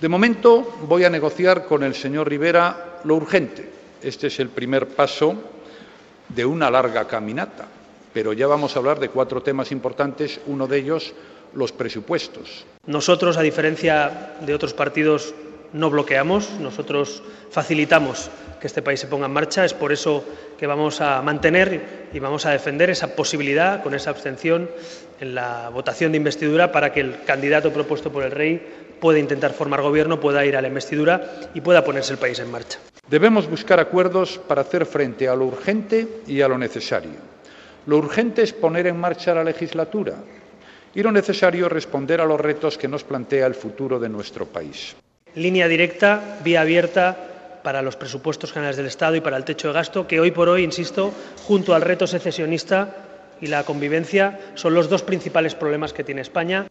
De momento voy a negociar con el señor Rivera lo urgente. Este es el primer paso de una larga caminata, pero ya vamos a hablar de cuatro temas importantes, uno de ellos los presupuestos. Nosotros, a diferencia de otros partidos, no bloqueamos, nosotros facilitamos que este país se ponga en marcha. Es por eso que vamos a mantener y vamos a defender esa posibilidad, con esa abstención, en la votación de investidura para que el candidato propuesto por el Rey pueda intentar formar gobierno, pueda ir a la investidura y pueda ponerse el país en marcha. Debemos buscar acuerdos para hacer frente a lo urgente y a lo necesario. Lo urgente es poner en marcha la legislatura y lo necesario es responder a los retos que nos plantea el futuro de nuestro país. Línea directa, vía abierta para los presupuestos generales del Estado y para el techo de gasto, que hoy por hoy, insisto, junto al reto secesionista y la convivencia, son los dos principales problemas que tiene España.